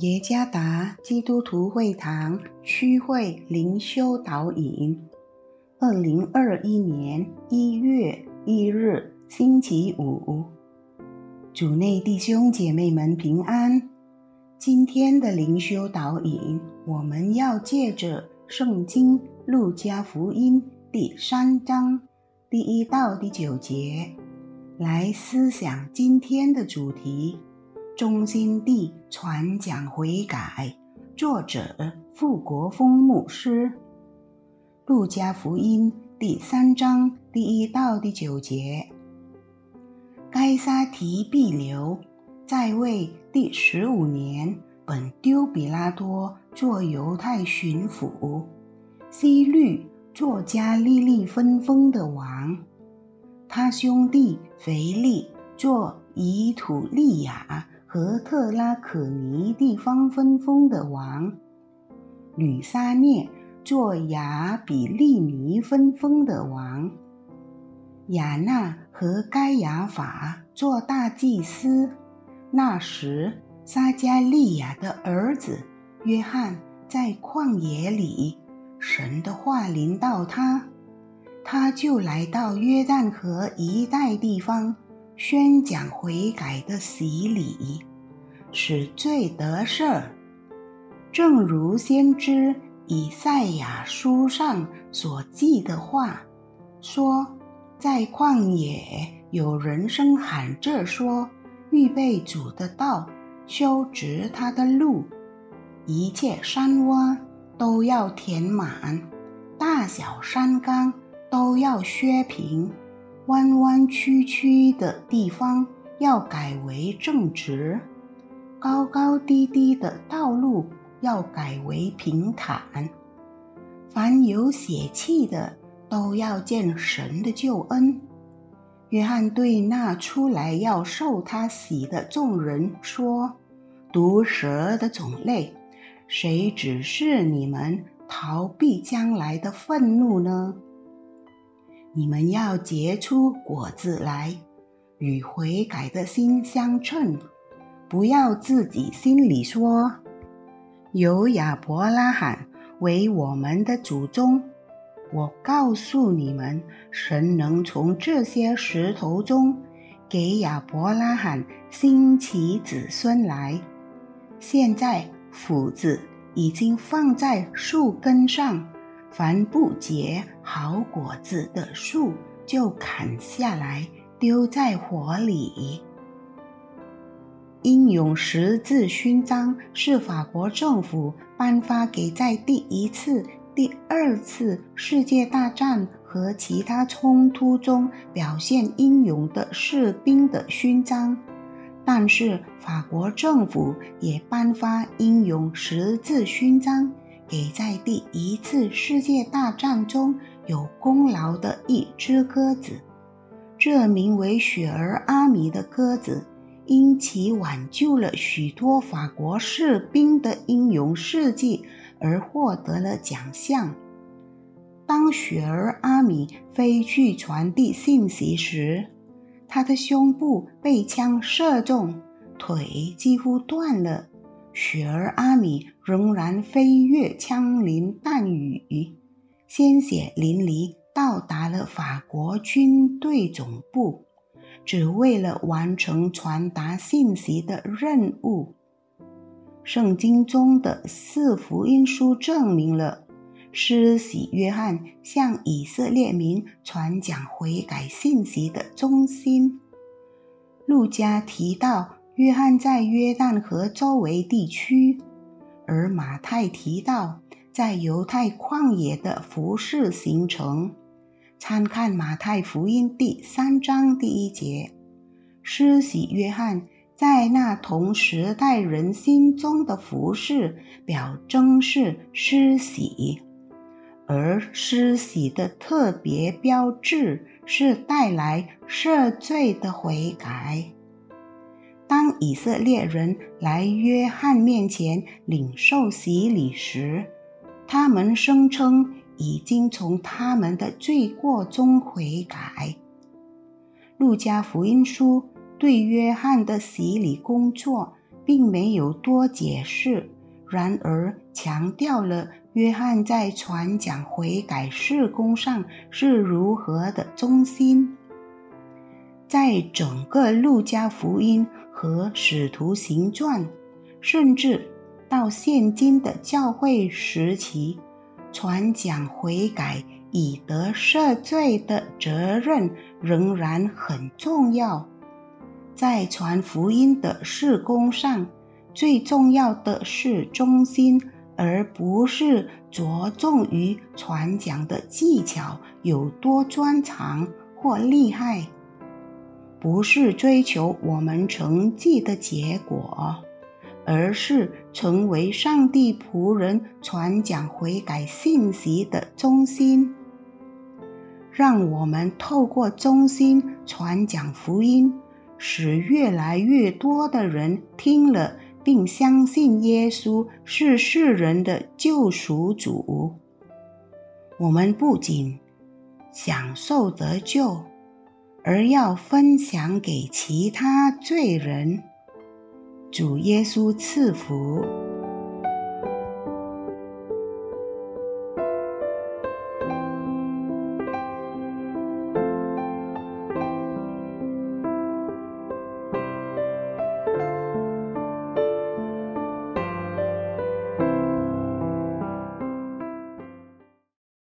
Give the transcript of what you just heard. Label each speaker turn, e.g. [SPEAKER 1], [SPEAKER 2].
[SPEAKER 1] 耶加达基督徒会堂区会灵修导引，二零二一年一月一日星期五，主内弟兄姐妹们平安。今天的灵修导引，我们要借着圣经路加福音第三章第一到第九节来思想今天的主题。中心地传讲悔改，作者傅国峰牧师。路加福音第三章第一到第九节。该撒提庇留在位第十五年，本丢比拉多做犹太巡抚，西律作家利利分封的王，他兄弟腓力做以土利亚。和特拉可尼地方分封的王，吕撒涅做亚比利尼分封的王，亚纳和该亚法做大祭司。那时，撒加利亚的儿子约翰在旷野里，神的话临到他，他就来到约旦河一带地方。宣讲悔改的洗礼，使罪得赦，正如先知以赛亚书上所记的话说：“在旷野有人声喊着说：‘预备主的道，修直他的路。’一切山洼都要填满，大小山冈都要削平。”弯弯曲曲的地方要改为正直，高高低低的道路要改为平坦。凡有血气的都要见神的救恩。约翰对那出来要受他洗的众人说：“毒蛇的种类，谁指示你们逃避将来的愤怒呢？”你们要结出果子来，与悔改的心相称。不要自己心里说：“有亚伯拉罕为我们的祖宗。”我告诉你们，神能从这些石头中给亚伯拉罕兴起子孙来。现在斧子已经放在树根上。凡不结好果子的树，就砍下来丢在火里。英勇十字勋章是法国政府颁发给在第一次、第二次世界大战和其他冲突中表现英勇的士兵的勋章，但是法国政府也颁发英勇十字勋章。给在第一次世界大战中有功劳的一只鸽子，这名为雪儿阿米的鸽子，因其挽救了许多法国士兵的英勇事迹而获得了奖项。当雪儿阿米飞去传递信息时，他的胸部被枪射中，腿几乎断了。雪儿阿米仍然飞越枪林弹雨，鲜血淋漓，到达了法国军队总部，只为了完成传达信息的任务。圣经中的四福音书证明了施洗约翰向以色列民传讲悔改信息的中心。路加提到。约翰在约旦河周围地区，而马太提到在犹太旷野的服饰行程。参看马太福音第三章第一节。施洗约翰在那同时代人心中的服饰表征是施洗，而施洗的特别标志是带来赦罪的悔改。当以色列人来约翰面前领受洗礼时，他们声称已经从他们的罪过中悔改。路加福音书对约翰的洗礼工作，并没有多解释，然而强调了约翰在传讲悔改事工上是如何的忠心。在整个路加福音和使徒行传，甚至到现今的教会时期，传讲悔改以得赦罪的责任仍然很重要。在传福音的事工上，最重要的是忠心，而不是着重于传讲的技巧有多专长或厉害。不是追求我们成绩的结果，而是成为上帝仆人传讲悔改信息的中心。让我们透过中心传讲福音，使越来越多的人听了并相信耶稣是世人的救赎主。我们不仅享受得救。而要分享给其他罪人。主耶稣赐福。